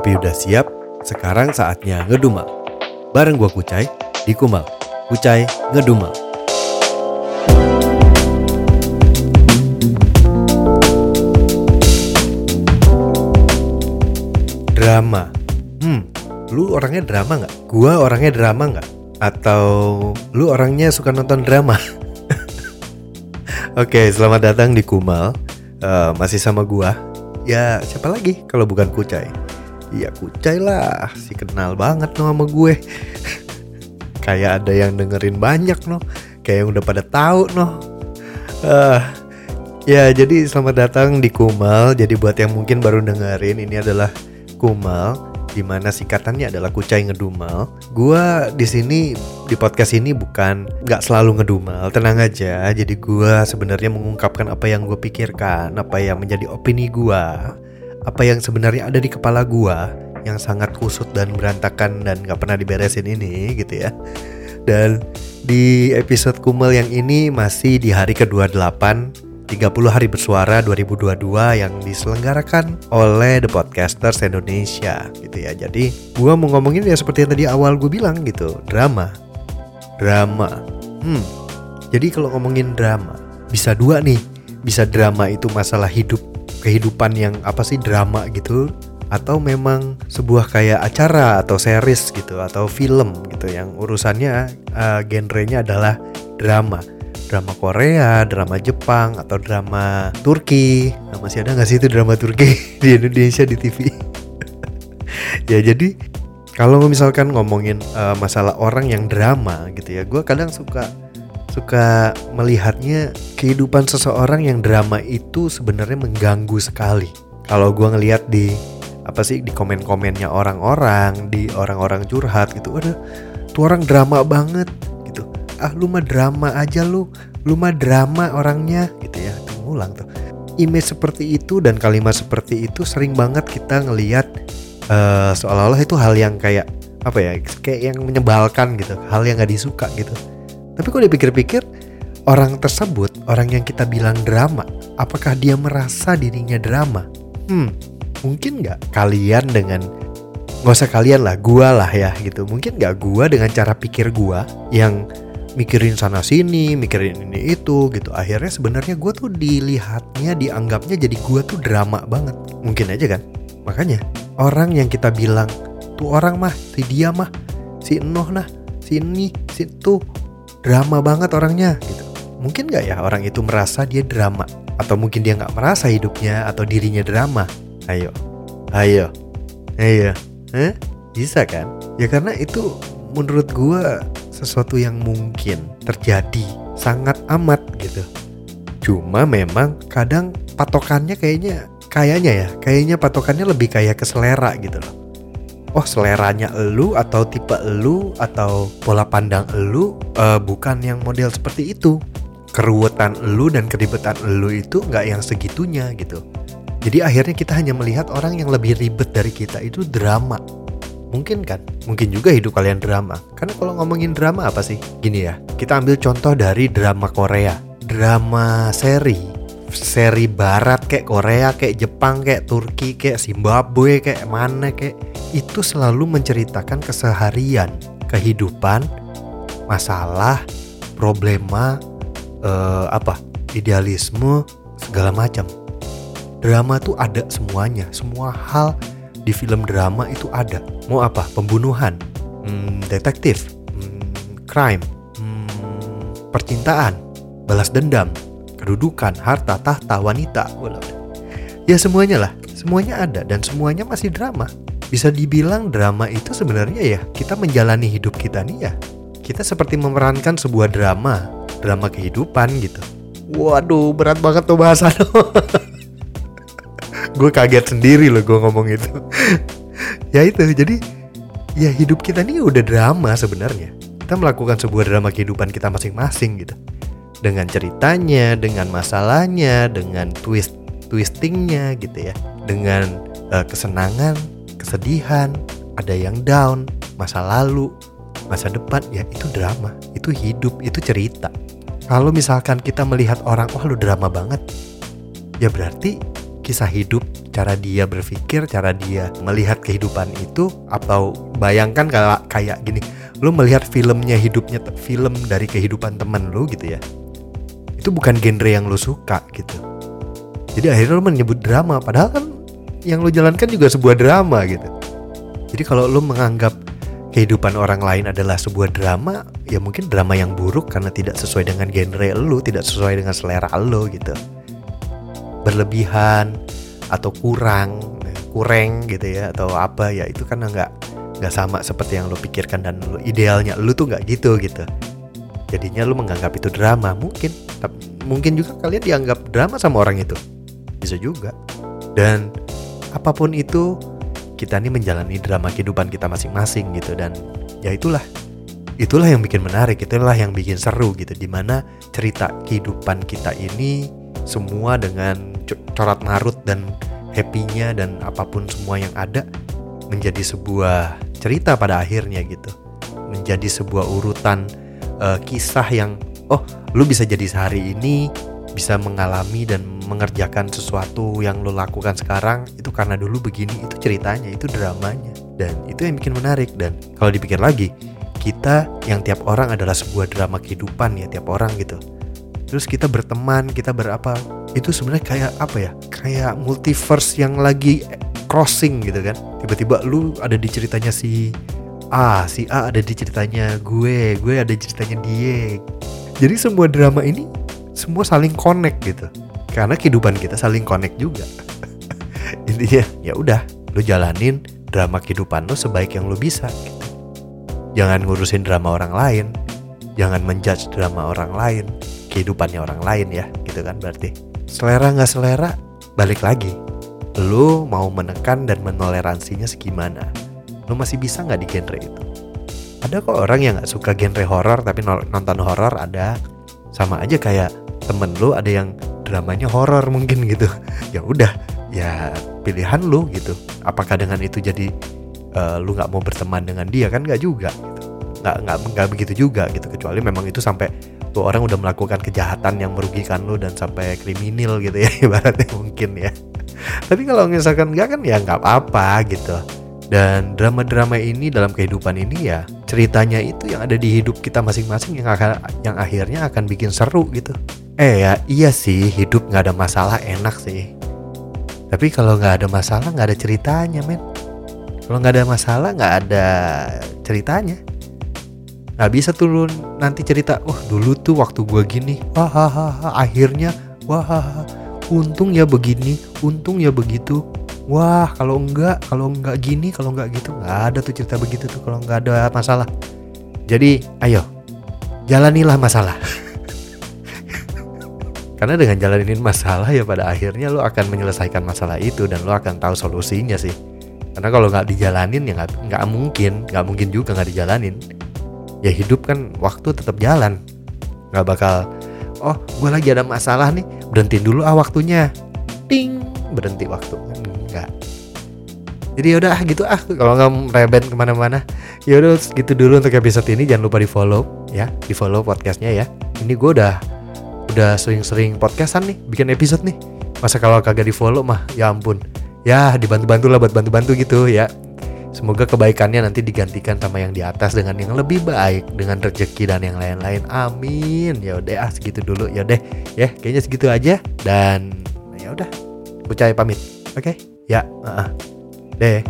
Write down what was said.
Kopi udah siap, sekarang saatnya ngedumel. Bareng gua Kucai di Kumal. Kucai ngedumel. Drama. Hmm, lu orangnya drama nggak? Gua orangnya drama nggak? Atau lu orangnya suka nonton drama? Oke, selamat datang di Kumal. Eh, masih sama gua. Ya, siapa lagi kalau bukan Kucai? Iya, Kucai lah. Si kenal banget no sama gue. Kayak ada yang dengerin banyak no. Kayak yang udah pada tahu no. Eh, ya, jadi selamat datang di Kumal. Jadi buat yang mungkin baru dengerin, ini adalah Kumal di mana singkatannya adalah Kucai Ngedumel. Gua di sini di podcast ini bukan nggak selalu ngedumel, tenang aja. Jadi gua sebenarnya mengungkapkan apa yang gue pikirkan, apa yang menjadi opini gua, apa yang sebenarnya ada di kepala gua yang sangat kusut dan berantakan dan nggak pernah diberesin ini gitu ya. Dan di episode Kumel yang ini masih di hari ke-28 30 hari bersuara 2022 yang diselenggarakan oleh The Podcasters Indonesia gitu ya. Jadi gua mau ngomongin ya seperti yang tadi awal gue bilang gitu, drama. Drama. Hmm. Jadi kalau ngomongin drama, bisa dua nih. Bisa drama itu masalah hidup, kehidupan yang apa sih drama gitu atau memang sebuah kayak acara atau series gitu atau film gitu yang urusannya uh, genrenya adalah drama drama Korea, drama Jepang, atau drama Turki. Nah, masih ada nggak sih itu drama Turki di Indonesia di TV? ya jadi kalau misalkan ngomongin uh, masalah orang yang drama gitu ya, gue kadang suka suka melihatnya kehidupan seseorang yang drama itu sebenarnya mengganggu sekali. Kalau gue ngelihat di apa sih di komen-komennya orang-orang, di orang-orang curhat gitu, ada tuh orang drama banget ah lu mah drama aja lu lu mah drama orangnya gitu ya. Tuh ngulang tuh. Image seperti itu dan kalimat seperti itu sering banget kita ngelihat uh, seolah-olah itu hal yang kayak apa ya kayak yang menyebalkan gitu hal yang gak disuka gitu tapi kalau dipikir-pikir orang tersebut orang yang kita bilang drama apakah dia merasa dirinya drama hmm mungkin nggak kalian dengan nggak usah kalian lah gua lah ya gitu mungkin nggak gua dengan cara pikir gua yang mikirin sana sini, mikirin ini itu gitu. Akhirnya sebenarnya gue tuh dilihatnya, dianggapnya jadi gue tuh drama banget. Mungkin aja kan. Makanya orang yang kita bilang tuh orang mah, si dia mah, si Enoh nah, si ini, si itu drama banget orangnya gitu. Mungkin gak ya orang itu merasa dia drama atau mungkin dia nggak merasa hidupnya atau dirinya drama. Ayo, ayo, ayo, eh? Bisa kan? Ya karena itu menurut gue sesuatu yang mungkin terjadi sangat amat gitu. Cuma memang kadang patokannya kayaknya kayaknya ya, kayaknya patokannya lebih kayak ke selera gitu loh. Oh seleranya elu atau tipe elu atau pola pandang elu uh, bukan yang model seperti itu. Keruwetan elu dan keribetan elu itu nggak yang segitunya gitu. Jadi akhirnya kita hanya melihat orang yang lebih ribet dari kita itu drama Mungkin kan? Mungkin juga hidup kalian drama. Karena kalau ngomongin drama apa sih? Gini ya, kita ambil contoh dari drama Korea. Drama seri. Seri barat kayak Korea, kayak Jepang, kayak Turki, kayak Zimbabwe, kayak mana kayak itu selalu menceritakan keseharian, kehidupan, masalah, problema, uh, apa, idealisme, segala macam. Drama tuh ada semuanya, semua hal di film drama itu ada. Mau apa? Pembunuhan, hmm, detektif, hmm, crime, hmm, percintaan, balas dendam, kedudukan, harta, tahta, wanita. Ya semuanya lah, semuanya ada dan semuanya masih drama. Bisa dibilang drama itu sebenarnya ya kita menjalani hidup kita nih ya. Kita seperti memerankan sebuah drama, drama kehidupan gitu. Waduh, berat banget tuh bahasa gue kaget sendiri loh gue ngomong itu ya itu jadi ya hidup kita ini udah drama sebenarnya kita melakukan sebuah drama kehidupan kita masing-masing gitu dengan ceritanya dengan masalahnya dengan twist twistingnya gitu ya. Dengan uh, kesenangan kesedihan ada yang down masa lalu masa depan ya itu drama itu hidup itu cerita. Kalau misalkan kita melihat orang wah lu drama banget. Ya berarti kisah hidup, cara dia berpikir, cara dia melihat kehidupan itu atau bayangkan kayak kayak gini, lu melihat filmnya hidupnya film dari kehidupan temen lu gitu ya. Itu bukan genre yang lu suka gitu. Jadi akhirnya lu menyebut drama padahal kan yang lu jalankan juga sebuah drama gitu. Jadi kalau lu menganggap kehidupan orang lain adalah sebuah drama, ya mungkin drama yang buruk karena tidak sesuai dengan genre lu, tidak sesuai dengan selera lu gitu. Berlebihan atau kurang, kurang gitu ya atau apa ya itu kan nggak nggak sama seperti yang lu pikirkan dan lu, idealnya lu tuh nggak gitu gitu. Jadinya lu menganggap itu drama mungkin, mungkin juga kalian dianggap drama sama orang itu, bisa juga. Dan apa pun itu kita ini menjalani drama kehidupan kita masing-masing gitu. Dan ya itulah. Itulah yang bikin menarik itulah yang bikin seru gitu. Di mana cerita kehidupan kita ini semua dengan corat marut dan happynya dan apa pun semua yang ada menjadi sebuah cerita pada akhirnya gitu. Menjadi sebuah urutan uh, kisah yang oh lu bisa jadi sehari ini bisa mengalami dan mengerjakan sesuatu yang lo lakukan sekarang itu karena dulu begini itu ceritanya itu dramanya dan itu yang bikin menarik. Dan kalau dipikir lagi kita yang tiap orang adalah sebuah drama kehidupan ya tiap orang gitu. Terus kita berteman kita berapa itu sebenarnya kayak apa ya kayak multiverse yang lagi crossing gitu kan. Tiba-tiba lu ada di ceritanya si A si A ada di ceritanya gue gue ada di ceritanya dia. Jadi semua drama ini semua saling connect gitu. Karena kehidupan kita saling connect juga. Intinya ya udah lu jalanin drama kehidupan lu sebaik yang lu bisa. Gitu. jangan ngurusin drama orang lain. Jangan menjudge drama orang lain kehidupannya orang lain ya gitu kan berarti. Selera nggak selera balik lagi. Lu mau menekan dan menoleransinya segimana lu masih bisa nggak di genre itu? Ada kok orang yang nggak suka genre horor tapi nonton horor ada. Sama aja kayak temen lu ada yang dramanya horor mungkin gitu. Ya udah ya pilihan lu gitu. Apakah dengan itu jadi uh, lu nggak mau berteman dengan dia? Kan nggak juga gitu. Nggak nggak nggak begitu juga gitu. Kecuali memang itu sampai tuh orang udah melakukan kejahatan yang merugikan lu dan sampai kriminal gitu ya ibaratnya mungkin ya. Tapi kalau misalkan nggak kan ya nggak apa-apa gitu dan drama-drama ini dalam kehidupan ini ya ceritanya itu yang ada di hidup kita masing-masing yang akan yang akhirnya akan bikin seru gitu. Eh ya iya sih hidup nggak ada masalah enak sih. Tapi kalau nggak ada masalah nggak ada ceritanya men. Kalau nggak ada masalah nggak ada ceritanya. Nggak bisa tuh nanti cerita wah oh, dulu tuh waktu gue gini wah akhirnya wah untung ya begini untung ya begitu wah kalau enggak kalau enggak gini kalau enggak gitu nggak ada tuh cerita begitu tuh kalau nggak ada masalah jadi ayo jalanilah masalah Karena dengan jalanin masalah ya pada akhirnya lo akan menyelesaikan masalah itu dan lo akan tahu solusinya sih. Karena kalau nggak dijalanin ya nggak mungkin, nggak mungkin juga nggak dijalanin. Ya hidup kan waktu tetap jalan, nggak bakal. Oh, gue lagi ada masalah nih, berhenti dulu ah waktunya. Ting, berhenti waktu enggak. Jadi yaudah ah, gitu ah kalau nggak rebet ke mana-mana. Yaudah gitu dulu untuk episode ini jangan lupa di follow ya, di follow podcastnya ya. Ini gue udah udah sering-sering podcastan nih bikin episode nih masa kalau kagak di follow mah ya ampun ya dibantu-bantu lah buat bantu-bantu gitu ya Semoga kebaikannya nanti digantikan sama yang di atas dengan yang lebih baik, dengan rezeki dan yang lain-lain. Amin. Ya udah ah segitu dulu. Ya deh, ya kayaknya segitu aja dan ya udah. Kucai pamit. Oke? Okay? Ya, uh -uh. Deh.